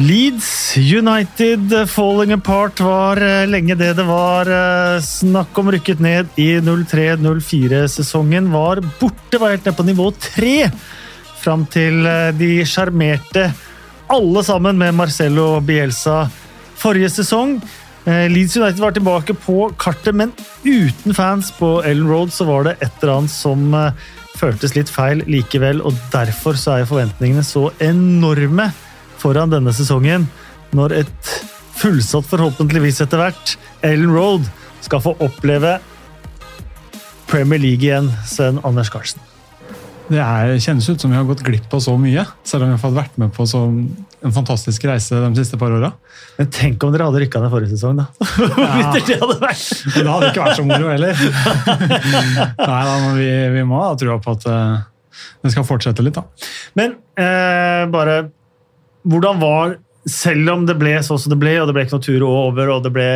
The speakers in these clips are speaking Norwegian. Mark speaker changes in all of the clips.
Speaker 1: Leeds United falling apart var eh, lenge det det var. eh, Snakk om rykket ned i 03-04-sesongen. Var borte, var helt nede på nivå tre. Fram til eh, de sjarmerte alle sammen med Marcelo Bielsa forrige sesong. Leeds United var tilbake på kartet, men uten fans på Ellen Road så var det et eller annet som føltes litt feil likevel, og derfor så er forventningene så enorme foran denne sesongen, når et fullsatt, forhåpentligvis etter hvert, Ellen Road skal få oppleve Premier League igjen, Sven Anders Carlsen.
Speaker 2: Det er, kjennes ut som vi har gått glipp av så mye, selv om vi har fått vært med på så, en fantastisk reise de siste par åra.
Speaker 1: Men tenk om dere hadde rykka ned forrige sesong, da. Ja. det hadde vært!
Speaker 2: Men det hadde ikke vært så moro heller. Nei da, men vi, vi må ha trua på at eh, det skal fortsette litt, da.
Speaker 1: Men eh, bare Hvordan var Selv om det ble sånn som det ble, og det ble ikke noe tur over, og det ble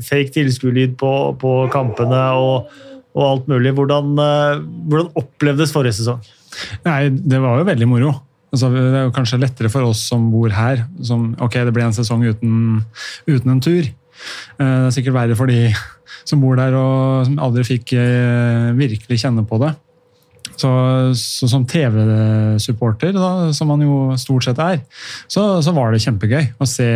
Speaker 1: fake tilskuerlyd på, på kampene og, og alt mulig, hvordan, eh, hvordan opplevdes forrige sesong?
Speaker 2: Nei, det var jo veldig moro. Altså, det er jo kanskje lettere for oss som bor her. Som, ok, det ble en sesong uten, uten en tur. Eh, Det er sikkert verre for de som bor der og som aldri fikk eh, virkelig kjenne på det. Så, så som TV-supporter, som man jo stort sett er, så, så var det kjempegøy å se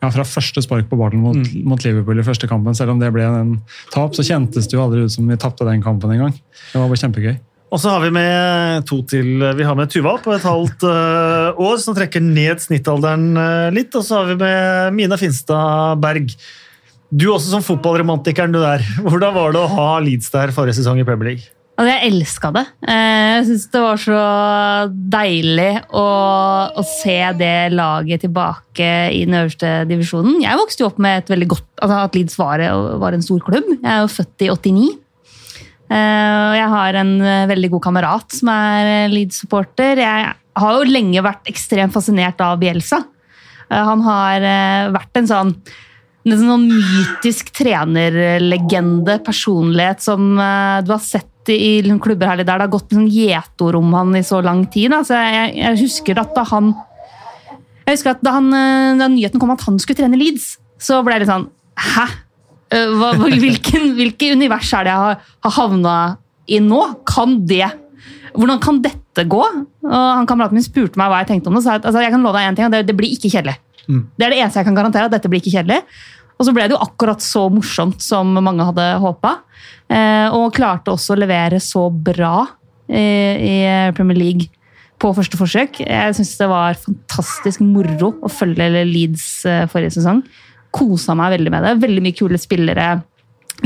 Speaker 2: ja, fra første spark på ballen mot, mot Liverpool i første kampen. Selv om det ble en tap, så kjentes det jo aldri ut som vi tapte den kampen engang. Det var bare kjempegøy.
Speaker 1: Og så har vi med to til. Vi har med Tuva på et halvt eh, år, som trekker ned snittalderen eh, litt. Og så har vi med Mina Finstad Berg. Du også som fotballromantikeren du der. Hvordan var det å ha Leeds der forrige sesong i Premier League?
Speaker 3: Altså, jeg elska det. Eh, Jeg syns det var så deilig å, å se det laget tilbake i den øverste divisjonen. Jeg vokste jo opp med et veldig godt, altså at Leeds var, var en stor klubb. Jeg er jo født i 89. Eh, og Jeg har en eh, veldig god kamerat som er Leeds-supporter. Jeg har jo lenge vært ekstremt fascinert av Bielsa. Han har vært en sånn en sånn mytisk trenerlegende personlighet som du har sett i i klubber her der det har gått sånn gjetord om han i så lang tid. Altså, jeg, jeg husker at da han jeg husker at da, han, eh, da nyheten kom at han skulle trene Leeds, så ble litt sånn Hæ? Eh, Hva, hvilken, hvilke univers er det jeg har, har havna i nå? Kan det Hvordan kan dette gå? Og han Kameraten min spurte meg hva jeg tenkte om det. sa at altså, jeg kan love deg en ting, og det, det blir ikke kjedelig. Det er det eneste jeg kan garantere. at dette blir ikke kjedelig. Og så ble det jo akkurat så morsomt som mange hadde håpa. Eh, og klarte også å levere så bra eh, i Premier League på første forsøk. Jeg syns det var fantastisk moro å følge Leeds eh, forrige sesong. Kosa meg veldig med det. Veldig mye kule spillere.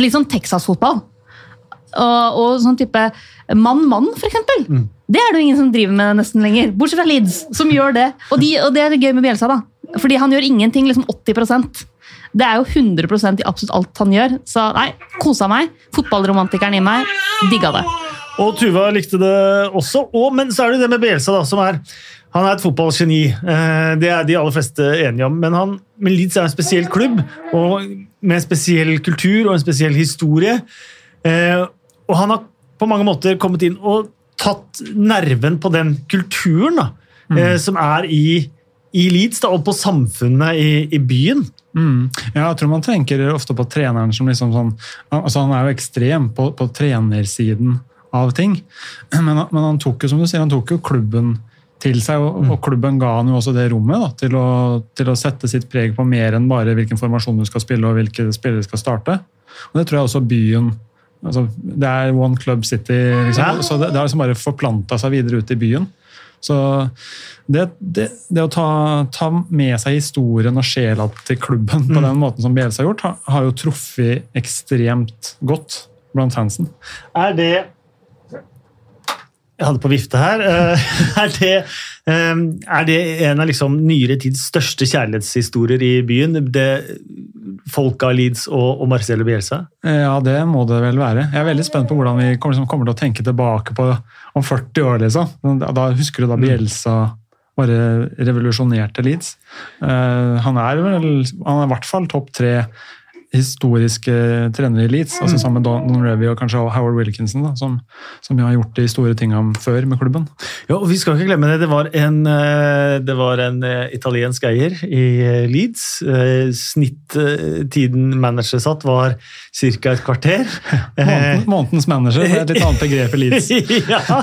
Speaker 3: Litt sånn Texas-fotball. Og, og sånn type mann-mann, for eksempel. Det er det jo ingen som driver med nesten lenger. Bortsett fra Leeds, som gjør det. Og, de, og det er gøy med Bjelsa, da. Fordi han gjør ingenting, liksom 80 Det er jo 100% i absolutt alt han gjør. Så nei, kosa meg. Fotballromantikeren i meg digga det.
Speaker 1: Og Tuva likte det også. Og, men så er det det med Bielsa, da, som er Han er et fotballgeni. Eh, Det er de aller fleste enige om. Men, han, men Leeds er en spesiell klubb og med en spesiell kultur og en spesiell historie. Eh, Og han har på mange måter kommet inn og tatt nerven på den kulturen da, mm. som er i, i Leeds, da, og på samfunnet i, i byen.
Speaker 2: Mm. Ja, jeg tror man tenker ofte på treneren som liksom sånn altså Han er jo ekstrem på, på trenersiden av ting, men, men han tok jo som du sier, han tok jo klubben til seg, og, og klubben ga han jo også det rommet da, til, å, til å sette sitt preg på mer enn bare hvilken formasjon du skal spille og hvilke spillere skal starte. Og Det tror jeg også byen altså, Det er One Club City, liksom,
Speaker 1: Ja.
Speaker 2: så det, det har liksom bare forplanta seg videre ut i byen. Så det, det, det å ta, ta med seg historien og sjela til klubben på den måten som Bielsa har gjort, har, har jo truffet ekstremt godt blant fansen.
Speaker 1: Er det Jeg hadde på vifte her. Eh, Er det, eh, er det en av liksom nyere tids største kjærlighetshistorier i byen? Det Folk av Leeds og, og Marcelo Bielsa?
Speaker 2: Ja, det må det vel være. Jeg er veldig spent på hvordan vi kommer, liksom, kommer til å tenke tilbake på om 40 år. liksom. Da, da Husker du da Bielsa bare revolusjonerte Leeds? Uh, han er vel han er i hvert fall topp tre historiske trenere i Leeds, altså sammen med Don, Don Revy og kanskje Howard Wilkinson, da, som, som har gjort de store tingene før med klubben.
Speaker 1: Ja, og Vi skal ikke glemme det. Det var en, eh, det var en eh, italiensk eier i eh, Leeds. Snittiden manager satt, var ca. et kvarter.
Speaker 2: Måneden, månedens manager, det er et litt annet begrep i Leeds.
Speaker 1: ja.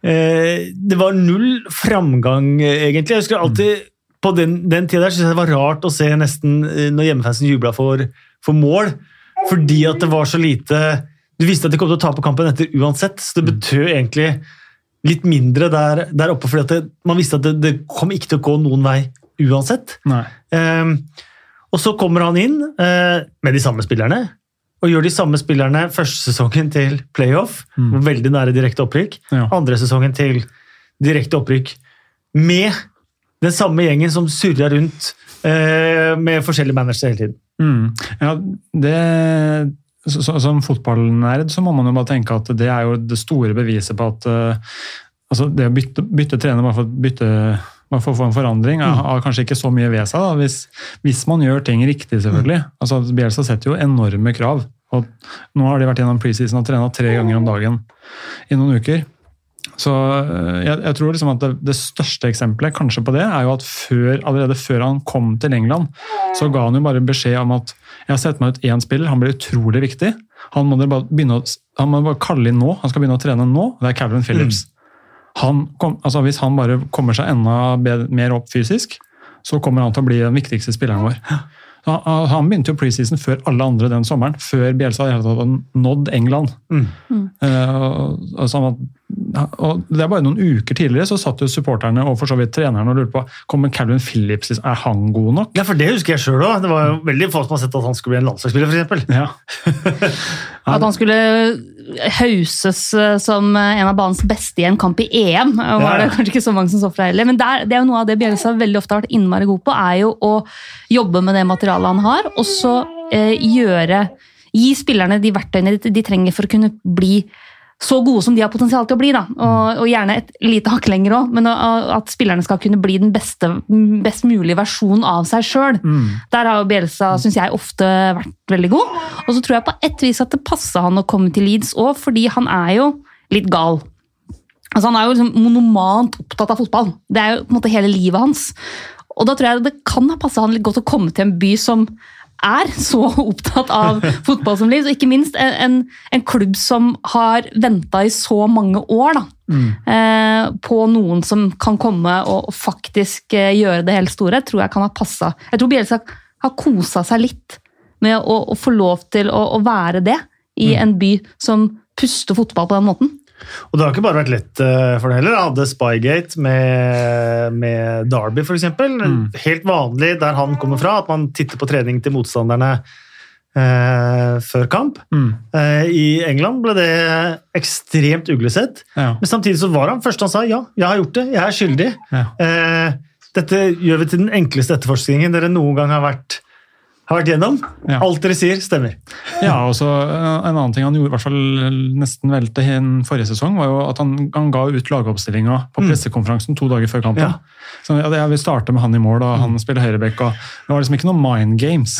Speaker 1: Det var null framgang, egentlig. Jeg husker alltid på den, den tida der synes jeg det var rart å se nesten når hjemmefansen jubla for, for mål, fordi at det var så lite Du visste at de kom til å tape kampen etter uansett, så det betød egentlig litt mindre der, der oppe, fordi det, man visste at det, det, kom ikke til å gå noen vei uansett.
Speaker 2: Um,
Speaker 1: og så kommer han inn uh, med de samme spillerne, og gjør de samme spillerne første sesongen til playoff, mm. veldig nære direkte opprykk.
Speaker 2: Ja.
Speaker 1: Andre sesongen til direkte opprykk med den samme gjengen som surra rundt eh, med forskjellige managere hele tiden.
Speaker 2: Mm. Ja, det som fotballnerd så må man jo bare tenke at det er jo det store beviset på at uh, altså det å bytte, bytte trener bare for å bytte man får få en forandring har, har kanskje ikke så mye ved seg. Hvis, hvis, man gjør ting riktig, selvfølgelig. Mm. Altså, Bielsa setter jo enorme krav. og Nå har de vært gjennom preseason og trena tre ganger om dagen i noen uker. Så eh, jeg, jeg tror liksom at det, det, største eksempelet kanskje på det er jo at før, allerede før han kom til England, så ga han jo bare beskjed om at jeg har sett meg ut én spiller, han blir utrolig viktig. Han må, bare begynne å, han må bare kalle inn nå, han skal begynne å trene nå. Det er Calvin Phillips. Mm. Han kom, altså hvis han bare kommer seg enda mer opp fysisk, så kommer han til å bli den viktigste spilleren vår. Han begynte jo preseason før alle andre den sommeren, før Bielsa hadde nådd England.
Speaker 1: Mm.
Speaker 2: Uh, altså han at og det er bare noen uker tidligere så satt jo supporterne og for så vidt trenerne og lurte på kommer Calvin Phillips, er han god nok.
Speaker 1: Ja, for Det husker jeg sjøl òg. Det var jo veldig få som har sett at han skulle bli en landslagsspiller, For
Speaker 2: Ja.
Speaker 3: at han skulle hauses eh, som en av banens beste i en kamp i EM, var det kanskje ikke så mange som så fra heller. Men der, det er jo noe av det Bjelsa veldig ofte har vært innmari god på, er jo å jobbe med det materialet han har, og så eh, gjøre Gi spillerne de verktøyene de, de trenger for å kunne bli så gode som de har potensial til å bli. Da. Og, og gjerne et lite hakk lenger òg, men at spillerne skal kunne bli den beste, best mulige versjonen av seg sjøl.
Speaker 2: Mm.
Speaker 3: Der har jo Bielsa synes jeg, ofte vært veldig god. Og så tror jeg på et vis at det passer han å komme til Leeds òg, fordi han er jo litt gal. Altså, han er jo liksom monomant opptatt av fotball. Det er jo på en måte hele livet hans. Og da tror jeg det kan ha passa han litt godt å komme til en by som er så opptatt av fotball som liv. Og ikke minst en, en klubb som har venta i så mange år da,
Speaker 2: mm.
Speaker 3: eh, på noen som kan komme og, og faktisk eh, gjøre det helt store, tror jeg kan ha passa. Jeg tror Bjelsa har kosa seg litt med å, å få lov til å, å være det i mm. en by som puster fotball på den måten.
Speaker 1: Og det har ikke bare vært lett eh, for det heller. Jeg hadde Spygate med, med Derby, f.eks. Mm. Helt vanlig der han kommer fra, at man titter på trening til motstanderne eh, før kamp.
Speaker 2: Mm.
Speaker 1: Eh, I England ble det ekstremt uglesett.
Speaker 2: Ja.
Speaker 1: Men samtidig så var han først han sa ja, jeg har gjort det, jeg er skyldig.
Speaker 2: Ja.
Speaker 1: Eh, dette gjør vi til den enkleste etterforskningen dere noen gang har vært har vært gjennom.
Speaker 2: Ja.
Speaker 1: Alt dere sier, stemmer.
Speaker 2: Ja, og så En annen ting han gjorde, i hvert fall nesten vel til forrige sesong, var jo at han, han ga ut lagoppstillinga på mm. pressekonferansen to dager før kampen.
Speaker 1: Ja.
Speaker 2: Så ja, Jeg vil starte med han i mål, og han mm. spiller og Det var liksom ikke noe mind games.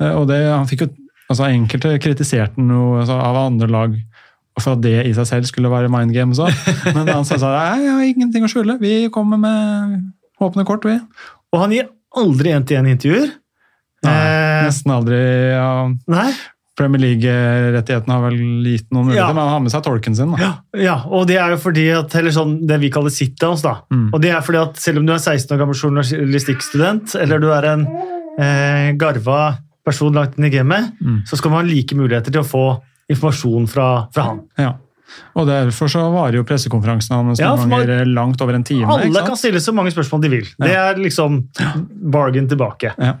Speaker 2: Eh, og det, han fikk jo, altså Enkelte kritiserte noe altså, av andre lag for at det i seg selv skulle være mind games òg. Men han sa at jeg har ingenting å skjule, vi kommer med åpne kort, vi.
Speaker 1: Og han gir aldri én-til-én-intervjuer.
Speaker 2: Nei, eh, nesten aldri. Ja.
Speaker 1: Nei.
Speaker 2: Premier League-rettighetene har vel gitt noen muligheter, ja. men han har med seg tolken sin.
Speaker 1: Ja, ja, og det er jo fordi at, eller sånn, det vi kaller sit-downs. da.
Speaker 2: Mm.
Speaker 1: Og det er fordi at Selv om du er 16 år gammel journalistikkstudent, eller du er en eh, garva person langt inn i gamet,
Speaker 2: mm.
Speaker 1: så skal man ha like muligheter til å få informasjon fra, fra han.
Speaker 2: Ja. Og Derfor så varer jo pressekonferansen hans ja, man, langt over en time.
Speaker 1: Alle kan stille så mange spørsmål de vil. Det er liksom bargain tilbake.
Speaker 2: Ja.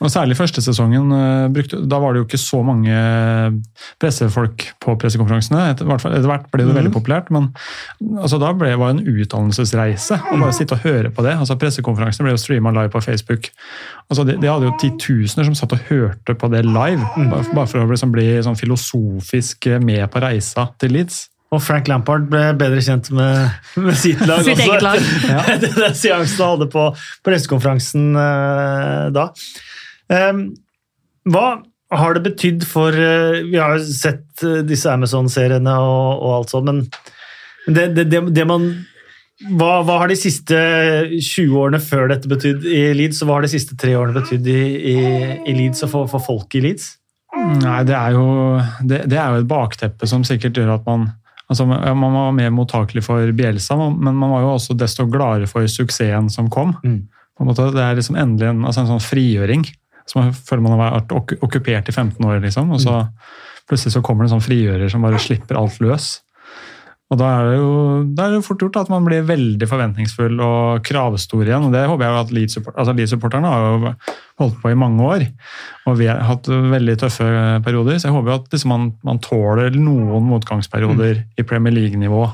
Speaker 2: Og Særlig første sesongen. Eh, da var det jo ikke så mange pressefolk på pressekonferansene. Etter, etter hvert ble det mm. veldig populært, men altså, da ble det en utdannelsesreise å bare sitte og høre på det. Altså Pressekonferansene ble jo streama live på Facebook. Altså, de, de, hadde jo titusener som satt og hørte på det live, mm. bare, bare, for å liksom bli sånn filosofisk med på reisa til Leeds.
Speaker 1: Og Frank Lampard ble bedre kjent med, med sitt lag
Speaker 3: sitt også. Lag.
Speaker 1: ja. Den seansen han hadde på pressekonferansen uh, da. Um, hva har det betydd for eh, Vi har jo sett eh, disse Amazon-seriene og, og alt sånt, men det, det, det, det man hva, hva, har de siste 20 årene før dette betydd i Leeds, og hva har de siste tre årene betydd i, i, i, Leeds og for, for folk i Leeds?
Speaker 2: Nei, det er, jo, det, det er jo et bakteppe som sikkert gjør at man altså, Man var mer mottakelig for Bielsa, men man var jo også desto gladere for suksessen som kom. Mm. Det er liksom endelig en, altså en sånn frigjøring. som man føler man har vært okkupert i 15 år, liksom, og så mm. plutselig så kommer det en sånn frigjører som bare slipper alt løs. Og da er, det jo, er det fort gjort at man blir veldig forventningsfull og kravstor igjen. og Det håper jeg at Leeds-supporterne altså har jo holdt på i mange år. Og vi har hatt veldig tøffe perioder, så jeg håper at liksom man, man, tåler noen motgangsperioder mm. i Premier League-nivå.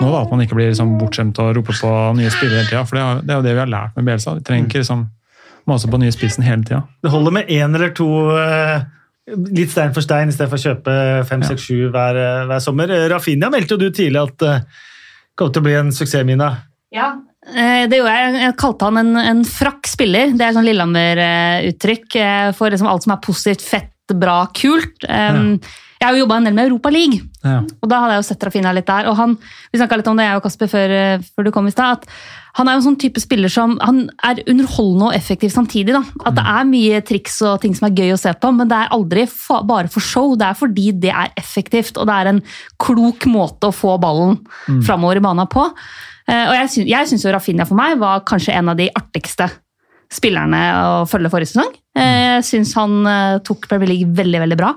Speaker 2: Nå da, At man ikke blir liksom bortskjemt og roper på nye spillere hele tida. For det er, det er, jo det vi har lært med Bielsa. Vi trenger ikke liksom mase på nye spissen hele tida.
Speaker 1: Det holder med én eller to uh Litt stein for stein istedenfor å kjøpe fem, seks, sju hver, hver sommer. Rafinha meldte jo du tidlig at det uh, kom til å bli en suksess, Mina.
Speaker 3: Ja, eh, det gjorde jeg. Jeg kalte han en, en frakk spiller. Det er sånn Lillehammer-uttrykk eh, for liksom alt som er positivt, fett, bra, kult. Um, ja. Jeg har jo jobba en del med Europa League, ja. og da hadde jeg jo sett Rafinha litt der. og han, Vi snakka litt om det, jeg og Kasper, før, eh, før du kom i stad. at Han er jo en sånn type spiller som han er underholdende og effektiv samtidig. da. At det er mye triks og ting som er gøy å se på, men det er aldri fa bare for show. Det er fordi det er effektivt, og det er en klok måte å få ballen mm. framover i banen på. Uh, og jeg syns jo Rafinha for meg var kanskje en av de artigste spillerne å følge forrige sesong. Uh, jeg syns han uh, tok Premier League veldig, veldig bra.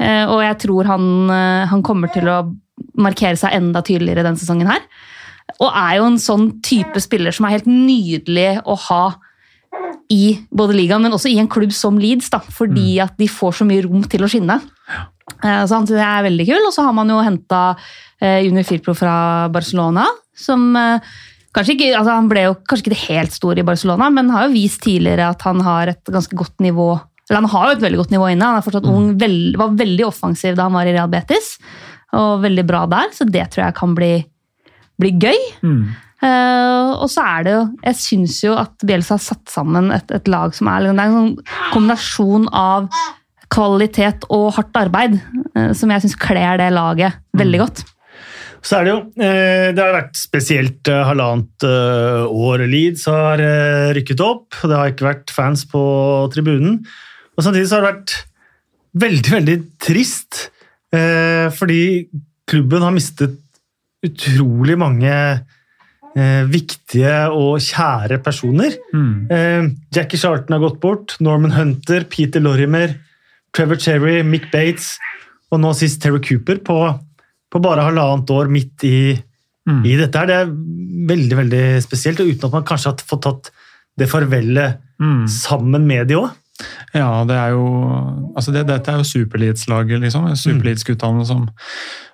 Speaker 3: Eh, og jeg tror han, eh, han, kommer til å markere seg enda tydeligere denne sesongen her. Og er jo en sånn type spiller som er helt nydelig å ha i både ligaen, men også i en klubb som Leeds, da, fordi mm. at de får så mye rom til å skinne. Ja. så han synes jeg er veldig kul. Og så har man jo henta Junior Firpro fra Barcelona, som kanskje ikke, altså Han ble jo kanskje ikke det helt store i Barcelona, men har jo vist tidligere at han har et ganske godt nivå eller han har jo et veldig godt nivå inne. Han er fortsatt mm. ung, veld, var veldig offensiv da han var i Real Betis. Og veldig bra der, så det tror jeg kan bli, bli gøy. Mm. Uh, og så er det jo Jeg syns jo at Bielsa har satt sammen et, et lag som er, det er en sånn kombinasjon av kvalitet og hardt arbeid uh, som jeg syns kler det laget veldig mm. godt.
Speaker 1: Så er det jo eh, Det har vært spesielt halvannet år Leeds har rykket opp. Det har ikke vært fans på tribunen. Og Samtidig så har det vært veldig, veldig trist, fordi klubben har mistet utrolig mange eh, viktige og kjære personer. Mm. Eh, Jackie Charlton har gått bort, Norman Hunter, Peter Lorimer, Trevor Cherry, Mick Bates og nå sist Terry Cooper på, på bare halvannet år midt i, mm. i dette. her. Det er veldig veldig spesielt, og uten at man kanskje har fått tatt det farvelet mm. sammen med de òg.
Speaker 2: Ja, det er jo altså det, Dette er jo superelitslaget, liksom. Superelitsguttene som,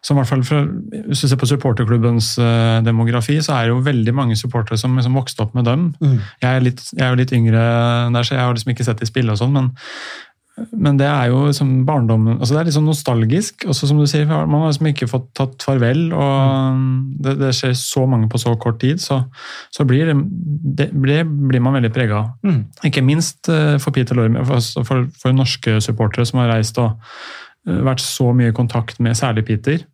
Speaker 2: som hvert fall fra, Hvis du ser på supporterklubbens uh, demografi, så er det jo veldig mange supportere som liksom vokste opp med dem. Mm. Jeg, er litt, jeg, er jo litt yngre der, så jeg har liksom ikke sett de spille og sånn, men men det er jo liksom barndommen altså Det er litt sånn nostalgisk. også som du sier, Man har liksom ikke fått tatt farvel. og Det, det skjer så mange på så kort tid, så, så blir, det, det, blir man veldig prega av. Mm. Ikke minst eh, for Peter Lormer, for, for, for, norske supportere som har reist og eh, vært så mye i kontakt med særlig Peter.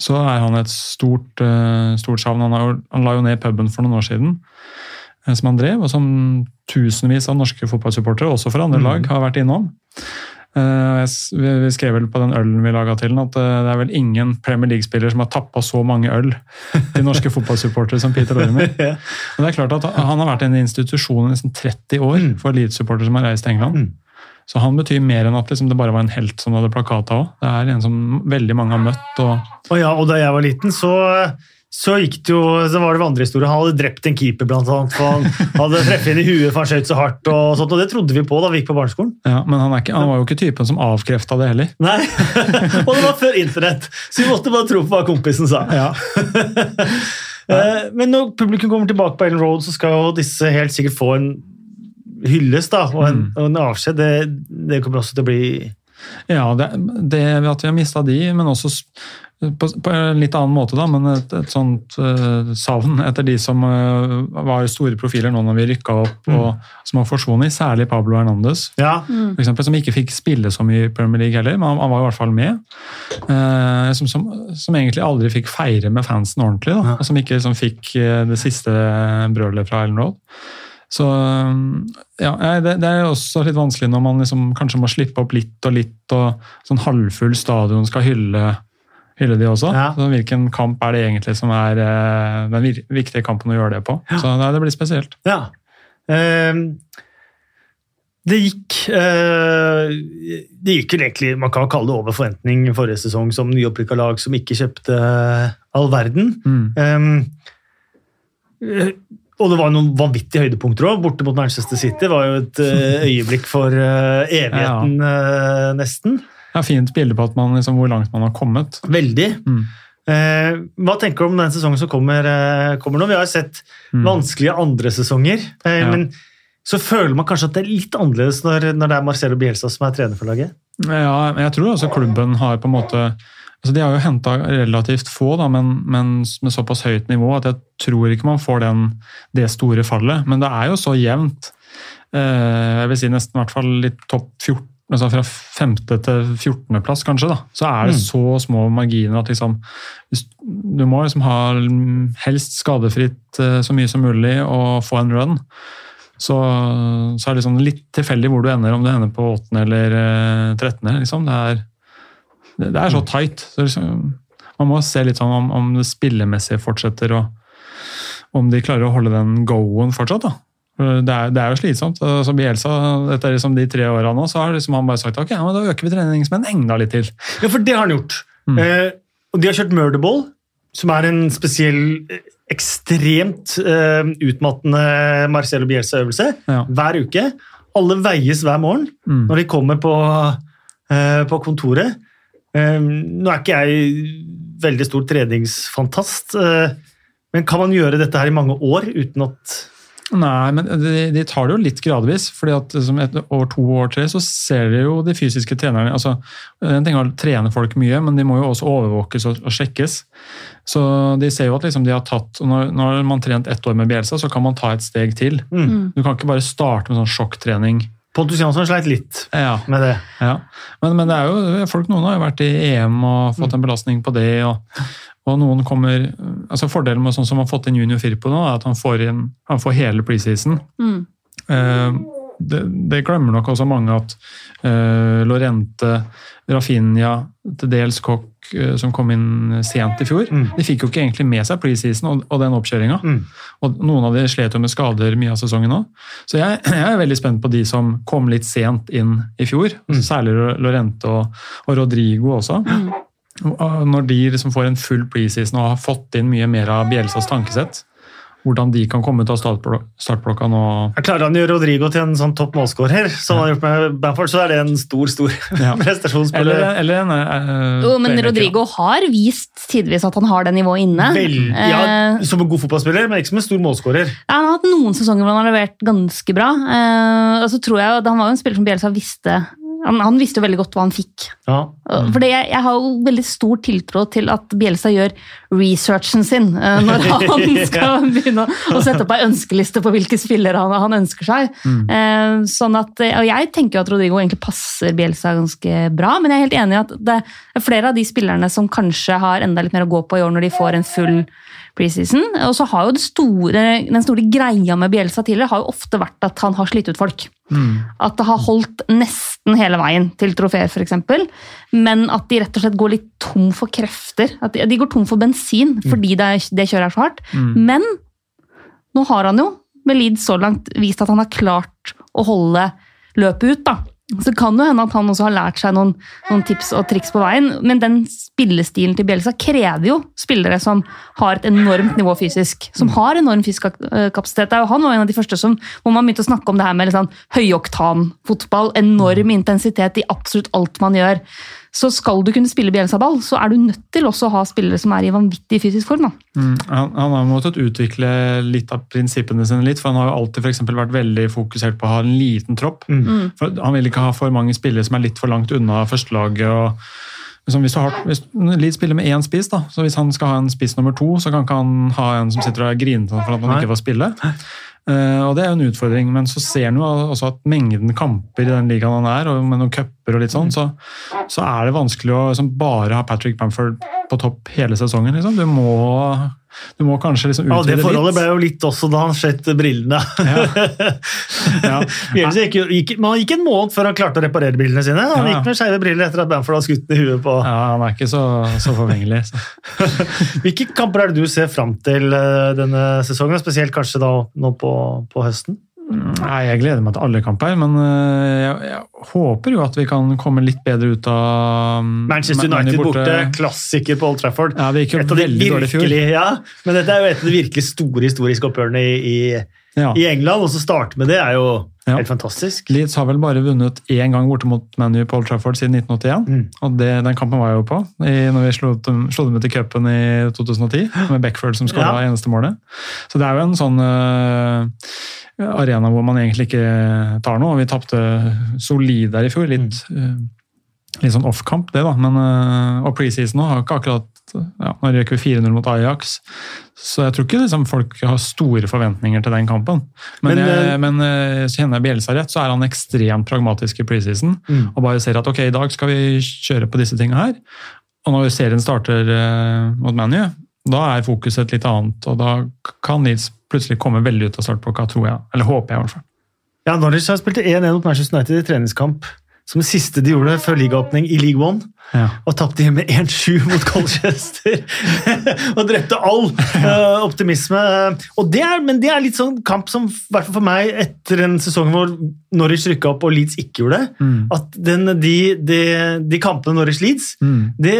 Speaker 2: Så er han et stort, eh, stort savn. Han, har, han la jo ned puben for noen år siden som han drev, og som tusenvis av norske fotballsupportere, også for andre mm. lag, har vært innom. Uh, vi skrev vel på den ølen vi laga til den, at uh, det er vel ingen Premier League-spiller som har tappa så mange øl til norske fotballsupportere som Peter Lorimer. ja. Og det er klart at Han har vært en institusjon i nesten 30 år mm. for Leeds-supportere som har reist til England. Mm. Så han betyr mer enn at liksom, det bare var en helt som hadde plakat òg. Det er en som veldig mange har møtt. Og,
Speaker 1: og ja, og da jeg var liten, så så gikk det jo, så var det vandrehistorie. Han hadde drept en keeper, blant annet. For han hadde treffet inn i huet for han skjøt så hardt. Og sånt, og det trodde vi på da vi gikk på barneskolen.
Speaker 2: Ja, Men han, ikke, han var jo ikke typen som avkrefta det heller.
Speaker 1: Nei, Og det var før internett, så vi måtte bare tro på hva kompisen sa. Ja. Eh, men når publikum kommer tilbake på Ellen Road, så skal jo disse helt sikkert få en hyllest da, og en, mm. en avskjed. Det, det kommer også til å bli
Speaker 2: ja, det, det at vi har mista de, men også på, på en litt annen måte, da, men et, et sånt uh, savn etter de som uh, var store profiler nå når vi rykka opp,
Speaker 1: Mm.
Speaker 2: og som har forsvunnet, særlig Pablo Hernandez.
Speaker 1: Ja.
Speaker 2: For eksempel, som ikke fikk spille så mye i Premier League heller, men han, han var i hvert fall med. Uh, som, som, som egentlig aldri fikk feire med fansen ordentlig, da,
Speaker 1: Ja.
Speaker 2: og som ikke liksom, fikk det siste brølet fra Ellen Road. Så ja, det, det er også litt vanskelig når man liksom kanskje må slippe opp litt og litt, og sånn halvfull stadion skal hylle, hylle de også.
Speaker 1: Ja.
Speaker 2: Så hvilken kamp er det egentlig som er uh, den viktige kampen å gjøre det på? Så nei, det blir spesielt.
Speaker 1: ja. Ehm, det gikk eh, Det gikk vel egentlig Man kan kalle det over forventning forrige sesong som nyopprykka lag som ikke kjøpte all verden.
Speaker 2: Mm.
Speaker 1: Eh, og det var noen vanvittige høydepunkter òg. Borte mot Manchester City var jo et eh, øyeblikk for eh, evigheten, eh, nesten.
Speaker 2: Ja, fint bilde på at man, liksom, hvor langt man har kommet.
Speaker 1: Veldig.
Speaker 2: Mm.
Speaker 1: Eh, hva tenker du om den sesongen som kommer, eh, kommer nå? Vi har jo sett
Speaker 2: Mm.
Speaker 1: vanskelige andre sesonger, eh,
Speaker 2: Ja.
Speaker 1: men så føler man kanskje at det er litt annerledes når, når det er Marcelo Bielsa som er trener for laget.
Speaker 2: Ja, men jeg tror også klubben har på en måte altså De har jo henta relativt få, da, men, men med såpass høyt nivå at jeg tror ikke man får den, det store fallet. Men det er jo så jevnt. Eh, jeg vil si nesten i hvert fall litt topp 14, altså fra femte til 14. plass, kanskje. da, Så er det
Speaker 1: Mm.
Speaker 2: så små marginer at liksom hvis- Du må liksom ha mm, helst skadefritt eh, så mye som mulig og få en run. Så, så er det liksom litt tilfeldig hvor du ender, om du ender på 8. eller trettende 13. Liksom. Det, er, det, det er så tight. Så liksom, man må se litt sånn om, om det spillemessige fortsetter, og om de klarer å holde den go-en fortsatt. da. For Det er, det er jo slitsomt. Og Som Bielsa, etter liksom de tre åra nå, så har liksom han bare sagt ok, ja, men da øker vi treningsmenn enda litt til.
Speaker 1: Ja, for det har han gjort.
Speaker 2: Mm.
Speaker 1: Eh, og de har kjørt murderball, som er en spesiell, eh, ekstremt eh, utmattende Marcelo Bielsa-øvelse,
Speaker 2: Ja.
Speaker 1: hver uke. Alle veies hver morgen
Speaker 2: Mm.
Speaker 1: når de kommer på, eh, på kontoret. Eh, nå er ikke jeg veldig stor treningsfantast, eh, men kan man gjøre dette her i mange år uten at
Speaker 2: Nei, men de, de tar det jo litt gradvis. fordi at som etter over to år tre så ser de jo de fysiske trenerne altså En ting er å trene folk mye, men de må jo også overvåkes og, og sjekkes. Så de ser jo at liksom de har tatt og når, når man har trent ett år med Bielsa, så kan man ta et steg til.
Speaker 1: mm.
Speaker 2: Du kan ikke bare starte med sånn sjokktrening.
Speaker 1: Pontus Jansson sleit litt
Speaker 2: Ja,
Speaker 1: med det.
Speaker 2: ja. Men, men det er jo folk, noen har jo vært i EM og fått en belastning på det. og og noen kommer, altså Fordelen med sånn som har fått inn Junior Firpo nå, er at han får, inn, han får hele preseason.
Speaker 3: Mm.
Speaker 2: Eh, det, det glemmer nok også mange at eh, Lorente, Rafinha, til dels Kokk, eh, som kom inn sent i fjor,
Speaker 1: Mm.
Speaker 2: de fikk jo ikke egentlig med seg preseason og, og den oppkjøringa.
Speaker 1: Mm.
Speaker 2: Og noen av de slet jo med skader mye av sesongen òg. Så jeg, jeg er veldig spent på de som kom litt sent inn i fjor.
Speaker 1: Mm.
Speaker 2: Særlig Lorente og, og Rodrigo også. Når de liksom får en full preseason og har fått inn mye mer av Bielsas tankesett, hvordan de kan komme ut av startblo- startblokka nå
Speaker 1: Jeg klarer han gjør Rodrigo til en sånn topp målskårer, som han har gjort med Bamford, så er det en stor, stor
Speaker 2: Ja.
Speaker 1: prestasjonsspiller.
Speaker 2: Eller, eller en uh,
Speaker 3: Jo, men. Rodrigo har vist tidvis at han har det nivået inne.
Speaker 1: Vel, ja,
Speaker 3: Eh,
Speaker 1: som en god fotballspiller, men ikke som en stor målskårer.
Speaker 3: Han har hatt noen sesonger hvor han har levert ganske bra. Uh, og så tror jeg, Han var jo en spiller som Bielsa visste han, han visste jo veldig godt hva han fikk.
Speaker 1: Ja.
Speaker 3: Mm. Fordi jeg, jeg har jo veldig stor tiltro til at Bjelsa gjør researchen sin uh, når han skal begynne å- å sette opp ei ønskeliste på hvilke spillere han, han ønsker seg. Eh, sånn at, og jeg tenker jo at Rodrigo egentlig passer Bjelsa ganske bra, men jeg er helt enig i at det er flere av de spillerne som kanskje har enda litt mer å gå på i år når de får en full preseason. Og så har jo store, den store greia med Bjelsa tidligere har jo ofte vært at han har slitt ut folk.
Speaker 2: Mm.
Speaker 3: At det har holdt nesten hele veien til trofeer, f.eks. Men at de rett og slett går litt tom for krefter. At de, går tom for bensin fordi det, det kjøret er så hardt.
Speaker 2: Mm.
Speaker 3: Men nå har han jo med Leeds så langt vist at han har klart å holde løpet ut. da. Så kan det hende at han også har lært seg noen, noen tips og triks på veien. Men den spillestilen til Bielsa krever jo spillere som har et enormt nivå fysisk. Som har enorm fysisk eh, kapasitet. Han var en av de første som, hvor man begynte å snakke om det her med sånn høyoktan-fotball. Enorm intensitet i absolutt alt man gjør. Så skal du kunne spille Bielsa-ball, så er du nødt til også å ha spillere som er i vanvittig fysisk form. da.
Speaker 2: Mm. Han, han har måttet utvikle litt av prinsippene sine litt, for han har jo alltid for eksempel vært veldig fokusert på å ha en liten tropp.
Speaker 1: Mm.
Speaker 2: For han vil ikke ha for mange spillere som er litt for langt unna førstelaget. og som hvis, du har, hvis Leeds spiller med én spiss, da, så hvis han skal ha en spiss nummer to, så kan ikke han ha en som sitter og er grinete for at han
Speaker 1: Nei.
Speaker 2: ikke får spille. Uh, og Det er jo en utfordring, men så ser han jo også at mengden kamper i den ligaen han er, og med noen cuper og litt sånn, så, så er det vanskelig å liksom, bare ha Patrick Bamford på topp hele sesongen. Liksom. Du, må, du må kanskje liksom
Speaker 1: Ja, det forholdet
Speaker 2: litt.
Speaker 1: ble jo litt også da han skjøt brillene.
Speaker 2: Ja.
Speaker 1: Ja. gikk, gikk, men han gikk en måned før han klarte å reparere brillene sine. Han
Speaker 2: Ja,
Speaker 1: gikk med skeive briller etter at Bamford hadde skutt den i huet på
Speaker 2: Ja, han er ikke så, så forvengelig.
Speaker 1: Hvilke kamper er det du ser fram til eh, denne sesongen, spesielt kanskje da nå på, på høsten?
Speaker 2: Nei, Jeg gleder meg til alle kamper, men øh, jeg, jeg håper jo at vi kan komme litt bedre ut av mm,
Speaker 1: Manchester United
Speaker 2: borte.
Speaker 1: borte, klassiker på Old Trafford.
Speaker 2: Ja, det gikk jo veldig dårlig i fjor.
Speaker 1: ja, men dette er jo et av de virkelig store historiske oppgjørene i, i,
Speaker 2: Ja.
Speaker 1: i England, og så starte med det er jo
Speaker 2: Ja.
Speaker 1: helt fantastisk.
Speaker 2: Leeds har vel bare vunnet én gang borte mot ManU på Old Trafford siden 1981.
Speaker 1: Mm.
Speaker 2: Og det, den kampen var jeg jo på i, når vi slo, dem- slo dem ut i cupen i 2010, med Beckford som skåra
Speaker 1: Ja.
Speaker 2: eneste målet. Så det er jo en sånn øh, arena hvor man egentlig ikke tar noe. og Vi tapte solid der i fjor. Litt, øh, litt sånn off-kamp, det, da. Men, øh, og preseason har ikke akkurat ja, Nå røk vi 4-0 mot Ajax, så jeg tror ikke liksom, folk har store forventninger til den kampen. Men,
Speaker 1: Men,
Speaker 2: jeg,
Speaker 1: øh,
Speaker 2: men så kjenner jeg Bielsa rett, så er han ekstremt pragmatisk i preseason.
Speaker 1: Mm.
Speaker 2: Og bare ser at ok, i dag skal vi kjøre på disse tingene her. Og når serien starter eh, mot ManU, da er fokuset et litt annet. Og da kan Leeds plutselig komme veldig ut av startblokka, tror jeg. Eller håper jeg, i hvert fall.
Speaker 1: Ja, Norwich har spilt 1-1 mot Manchester United i treningskamp, som det siste de gjorde før ligaåpning i League One.
Speaker 2: Ja.
Speaker 1: og tapte hjemme 1-7 mot Colchester. og drepte all uh, optimisme. Og det er, men det er litt sånn kamp som, i hvert fall for meg, etter en sesong hvor Norwich rykka opp og Leeds ikke gjorde det,
Speaker 2: Mm.
Speaker 1: at den, de, de, de kampene Norwich-Leeds,
Speaker 2: Mm.
Speaker 1: det,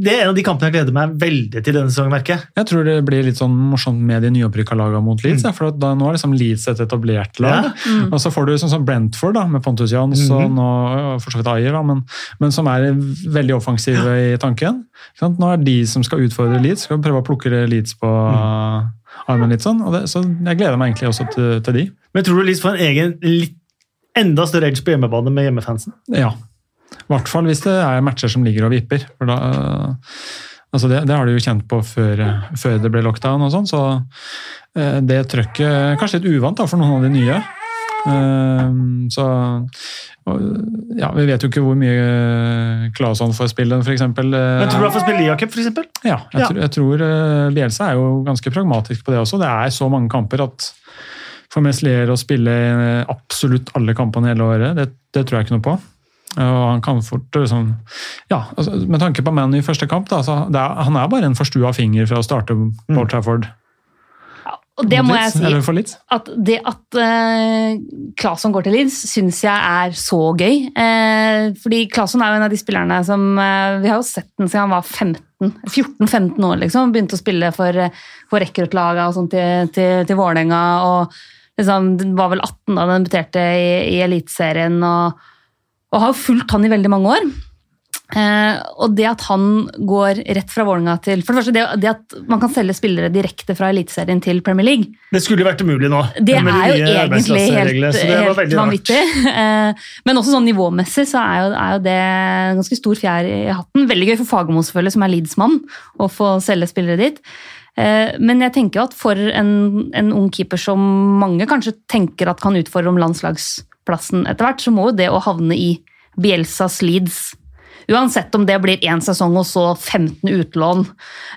Speaker 1: det er en av de kampene jeg gleder meg veldig til denne sesongen, merker jeg.
Speaker 2: Jeg tror det blir litt sånn morsomt med de nyopprykka lagene mot Leeds.
Speaker 1: Mm.
Speaker 2: for da, Nå er liksom Leeds et etablert lag.
Speaker 1: Ja.
Speaker 2: Og så får du sånn som Brentford, da, med Pontus Jansson
Speaker 1: og,
Speaker 2: og for så vidt Ayer, da, men, men som er veldig offensive i tanken. Nå er de som skal utfordre Leeds, skal prøve å plukke Leeds på
Speaker 1: Mm.
Speaker 2: armen litt sånn. Og det, så jeg gleder meg egentlig også til, til de.
Speaker 1: Men tror du Leeds får en egen, litt, enda større edge på hjemmebane med hjemmefansen?
Speaker 2: Ja. I hvert fall hvis det er matcher som ligger og vipper. For da, altså det, det har de jo kjent på før, før det ble lockdown og sånn, så eh, det trøkket Kanskje litt uvant da, for noen av de nye. Eh, Så ja, Vi vet jo ikke hvor mye Claesson får spille, f.eks.
Speaker 1: Men tror du han får spille Liacup, f.eks.?
Speaker 2: Ja, jeg,
Speaker 1: Ja.
Speaker 2: Tror, jeg tror eh, Bielsa er jo ganske pragmatisk på det også. Det er så mange kamper at for Meslier å spille eh, absolutt alle kampene hele året, det, det tror jeg ikke noe på. Og han kan fort liksom, ja, altså, Med tanke på Manny i første kamp, da, er, han er bare en forstua finger fra å starte på Trafford.
Speaker 3: Og det må
Speaker 2: Leeds,
Speaker 3: jeg si.
Speaker 2: For Leeds.
Speaker 3: at det at uh, Claesson går til Leeds, syns jeg er så gøy. Uh, fordi Claesson er jo en av de spillerne som uh, Vi har jo sett den siden han var 15 14-15 år, liksom. Begynte å spille for, eh, for rekruttlaga og sånt til, til, til Vålerenga. Og liksom, den var vel 18 da den debuterte i, i Eliteserien. Og, og har fulgt han i veldig mange år. Eh, og det at han går rett fra Vålerenga til For det første, det, det at man kan selge spillere direkte fra Eliteserien til Premier League,
Speaker 1: Det skulle jo vært umulig nå.
Speaker 3: det er jo egentlig helt, helt vanvittig. Eh, Men også sånn nivåmessig så er jo, er jo det ganske stor fjær i hatten. Veldig gøy for Fagermo selvfølgelig, som er Leeds-mann, å få selge spillere dit. Eh, Men jeg tenker at for en, en ung keeper som mange kanskje tenker at kan utfordre om landslagsplassen etter hvert, så må jo det å havne i Bielsas Leeds Uansett om det blir én sesong og så 15 utlån,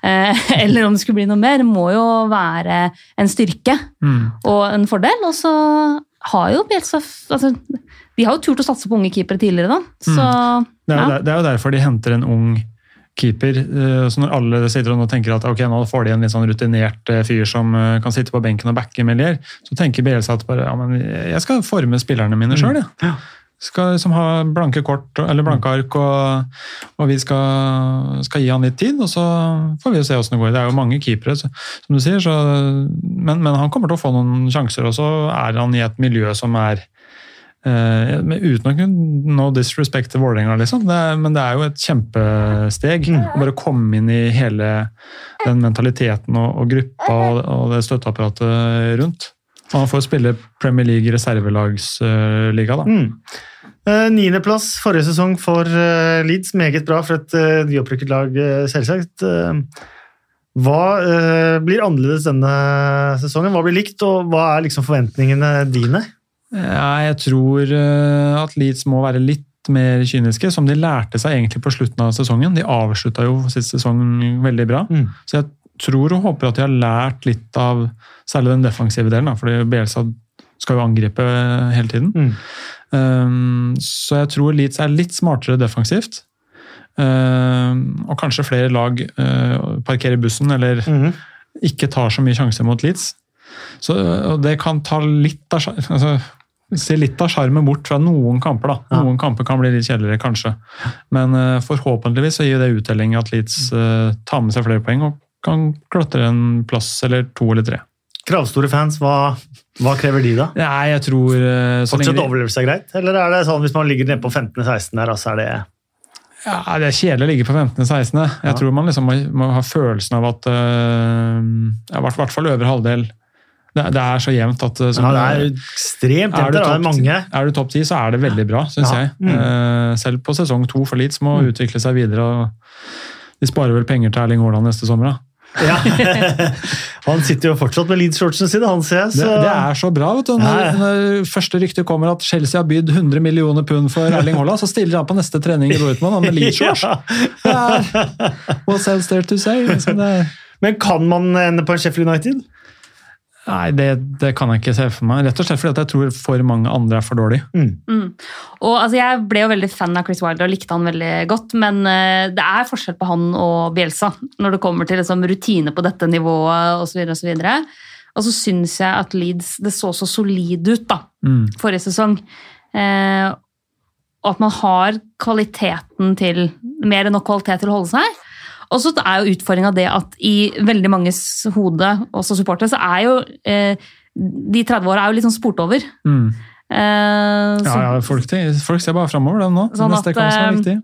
Speaker 3: eh, eller om det skulle bli noe mer, må jo være en styrke
Speaker 2: Mm.
Speaker 3: og en fordel. Og så har jo Bielsa altså, De har jo turt å satse på unge keepere tidligere, da. Så
Speaker 2: Det er, jo
Speaker 3: ja.
Speaker 2: det er jo derfor de henter en ung keeper. eh, Så når alle sitter og tenker at ok, nå får de en litt sånn rutinert eh, fyr som kan sitte på benken og backe Melier, så tenker Bielsa at bare, ja, men jeg skal forme spillerne mine sjøl.
Speaker 1: Ja.
Speaker 2: Skal liksom ha blanke kort eller blanke ark, og, og vi skal, skal gi han litt tid. Og så får vi se åssen det går. Det er jo mange keepere, så, som du sier, så, men, men han kommer til å få noen sjanser. Og så er han i et miljø som er Uh, uten å kunne no disrespect til Vålerenga, liksom. Det er, men det er jo et kjempesteg.
Speaker 1: Mm.
Speaker 2: Å bare komme inn i hele den mentaliteten og, og gruppa og, og det støtteapparatet rundt. Og han får spille Premier League reservelagsliga, da.
Speaker 1: Mm. Eh, Niendeplass forrige sesong for eh, Leeds. Meget bra for et eh, nyopprykket lag, selvsagt. Hva blir annerledes denne sesongen? Hva blir likt, og hva er liksom forventningene dine?
Speaker 2: Jeg tror at Leeds må være litt mer kyniske, som de lærte seg egentlig på slutten av sesongen. De avslutta jo sist sesong veldig bra.
Speaker 1: Mm.
Speaker 2: Så jeg tror og håper at de har lært litt av særlig den defensive delen, da, fordi Bielsa skal jo angripe hele tiden.
Speaker 1: Mm.
Speaker 2: Um, så jeg tror Leeds er litt smartere defensivt. Uh, og kanskje flere lag uh, parkerer bussen eller
Speaker 1: Mhm.
Speaker 2: ikke tar så mye sjanser mot Leeds. Så og det kan ta litt av altså, Se litt av sjarmen bort fra noen kamper. da.
Speaker 1: Ja.
Speaker 2: Noen kamper kan bli litt kjedeligere, kanskje. Men uh, forhåpentligvis så gir det uttelling at Leeds uh, tar med seg flere poeng og kan klatre en plass eller to eller tre.
Speaker 1: Kravstore fans, hva, hva krever de da?
Speaker 2: Nei, jeg tror uh,
Speaker 1: Fortsatt
Speaker 2: lenge
Speaker 1: overlevelse er greit? Eller er det sånn hvis man ligger nede på 15.-16 der, så er det
Speaker 2: Ja, Det er kjedelig å ligge på 15.-16. Jeg
Speaker 1: Ja.
Speaker 2: tror man liksom må, må ha følelsen av at uh, I hvert fall øvre halvdel. Det, det er så jevnt at uh,
Speaker 1: Ja, det er ekstremt jevnt. Det er mange.
Speaker 2: er du topp ti, så er det veldig bra, syns
Speaker 1: Ja.
Speaker 2: jeg.
Speaker 1: Mm.
Speaker 2: Selv på sesong to for Leeds må
Speaker 1: Mm.
Speaker 2: utvikle seg videre. og De sparer vel penger til Erling Haaland neste sommer. da.
Speaker 1: Ja. Han sitter jo fortsatt med Leeds-shortsene sine, han ser jeg.
Speaker 2: Det,
Speaker 1: Så.
Speaker 2: det er så bra. vet du. Når,
Speaker 1: Ja,
Speaker 2: når første rykte kommer at Chelsea har bydd 100 millioner pund for Erling Haaland, så stiller han på neste trening i Dortmund med Leeds-shorts.
Speaker 1: Ja.
Speaker 2: Er- else there to say? Så
Speaker 1: Men kan man ende på en Sheffield United?
Speaker 2: Nei, det, det kan jeg ikke se for meg. Rett og slett fordi at jeg tror for mange andre er for dårlige.
Speaker 1: Mm.
Speaker 3: Og altså, Jeg ble jo veldig fan av Chris Wilder og likte han veldig godt, men uh, det er forskjell på han og Bielsa når det kommer til liksom, rutine på dette nivået osv. Og, så videre. og så syns jeg at Leeds det så så solid ut da,
Speaker 2: Mm.
Speaker 3: forrige sesong. Uh, og at man har kvaliteten til mer enn nok kvalitet til å holde seg. Og så er jo utfordringa det at i veldig manges hode, også supportere, så er jo eh, de 30 åra litt sånn spurt over.
Speaker 2: Mm.
Speaker 3: Eh,
Speaker 2: Ja,
Speaker 3: så-
Speaker 2: ja, folk, folk ser bare framover, dem nå.
Speaker 3: Sånn at,
Speaker 2: det er
Speaker 3: eh,
Speaker 2: viktig.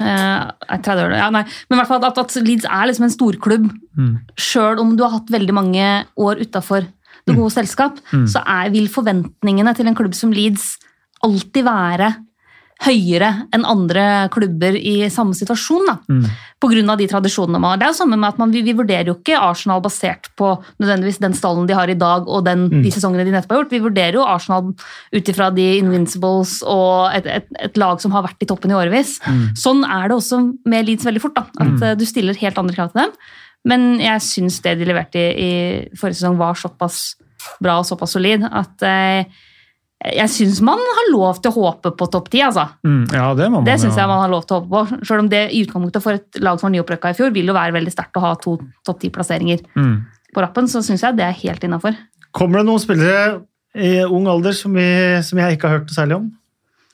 Speaker 3: Eh, nei, 30 år, ja, nei. Men i hvert fall at, at Leeds er liksom en storklubb.
Speaker 2: Mm.
Speaker 3: Sjøl om du har hatt veldig mange år utafor det gode selskap,
Speaker 2: Mm.
Speaker 3: så er, vil forventningene til en klubb som Leeds alltid være høyere enn andre klubber i samme situasjon. Da.
Speaker 2: Mm.
Speaker 3: Av de tradisjonene man har. Det er jo samme med at man, vi, vi vurderer jo ikke Arsenal basert på nødvendigvis den stallen de har i dag og den,
Speaker 1: Mm.
Speaker 3: de sesongene de nettopp har gjort. Vi vurderer jo Arsenal ut ifra de Invincibles og et, et, et lag som har vært i toppen i årevis.
Speaker 2: Mm.
Speaker 3: Sånn er det også med Leeds veldig fort. da, At mm. du stiller helt andre krav til dem. Men jeg syns det de leverte i, i forrige sesong var såpass bra og såpass solid at eh, jeg syns man har lov til å håpe på topp ti. Altså.
Speaker 2: Mm. Ja, det må man
Speaker 3: Det synes
Speaker 2: ja.
Speaker 3: jeg man har lov til å håpe på. Selv om det i utgangspunktet for et lag som var nyopprykka i fjor, vil jo være veldig sterkt å ha to topp ti-plasseringer
Speaker 2: Mm.
Speaker 3: på rappen, så syns jeg det er helt innafor.
Speaker 1: Kommer det noen spillere i ung alder som, vi, som jeg ikke har hørt noe særlig om?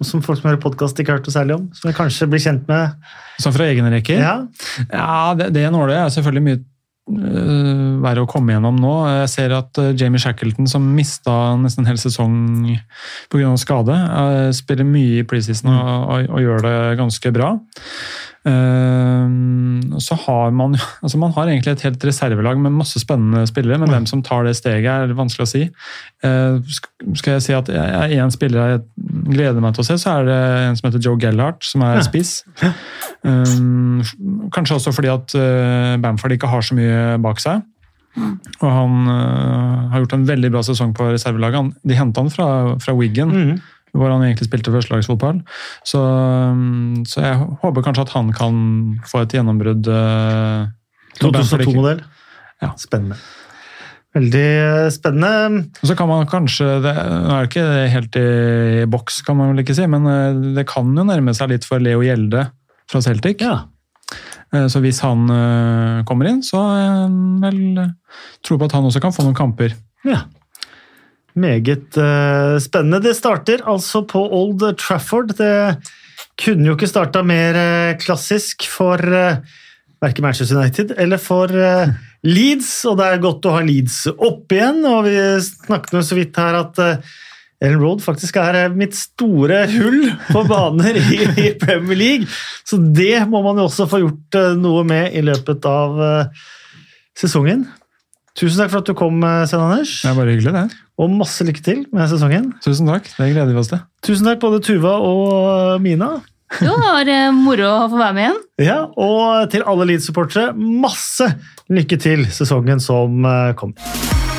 Speaker 1: Og som folk som hører podkast ikke har hørt noe særlig om? Som jeg kanskje blir kjent med?
Speaker 2: Sånn fra egne rekker?
Speaker 1: Ja.
Speaker 2: Ja, det, det nåler er selvfølgelig mye øh, verre å komme gjennom nå. Jeg ser at øh, Jamie Shackleton, som mista nesten en hel sesong pga. skade, øh, spiller mye i preseason og, og, og gjør det ganske bra. Uh, så har man altså Man har egentlig et helt reservelag med masse spennende spillere, men hvem som tar det steget, er vanskelig å si. Uh, skal jeg si at jeg er en spiller jeg gleder meg til å se, så er det en som heter Joe Gellhart, som er spiss. Um, kanskje også fordi at uh, Bamford ikke har så mye bak seg. Og han uh, har gjort en veldig bra sesong på reservelaget. De henta han fra, fra Wiggen,
Speaker 1: Mhm.
Speaker 2: Hvor han egentlig spilte førstelagsfotball. Så, um, så jeg håper kanskje at han kan få et gjennombrudd. Uh, når Bamford ikke-
Speaker 1: 2002-modell.
Speaker 2: Ja.
Speaker 1: Spennende. Veldig eh, spennende.
Speaker 2: Og så kan man kanskje, det, Nå er det ikke helt i boks, kan man vel ikke si, men uh, det kan jo nærme seg litt for Leo Gjelde fra Celtic.
Speaker 1: Ja.
Speaker 2: Uh, Så hvis han uh, kommer inn, så jeg vel tro på at han også kan få noen kamper.
Speaker 1: ja. Meget eh, spennende. Det starter altså på Old Trafford. Det kunne jo ikke starta mer eh, klassisk for uh, verken Manchester United eller for eh, Leeds, og det er godt å ha Leeds opp igjen. og Vi snakket med så vidt her at Ellen Road faktisk er eh, mitt store hull på baner i, Premier League. Så det må man jo også få gjort eh, noe med i løpet av eh, sesongen. Tusen takk for at du kom, eh, Anders.
Speaker 2: Det er bare hyggelig, det.
Speaker 1: Og masse lykke til med sesongen.
Speaker 2: Tusen takk. Det gleder vi oss til.
Speaker 1: Tusen takk, både Tuva og Mina.
Speaker 3: Jo, det var eh, moro å få være med igjen.
Speaker 1: Ja, Og til alle Leeds-supportere, masse lykke til sesongen som eh, kommer.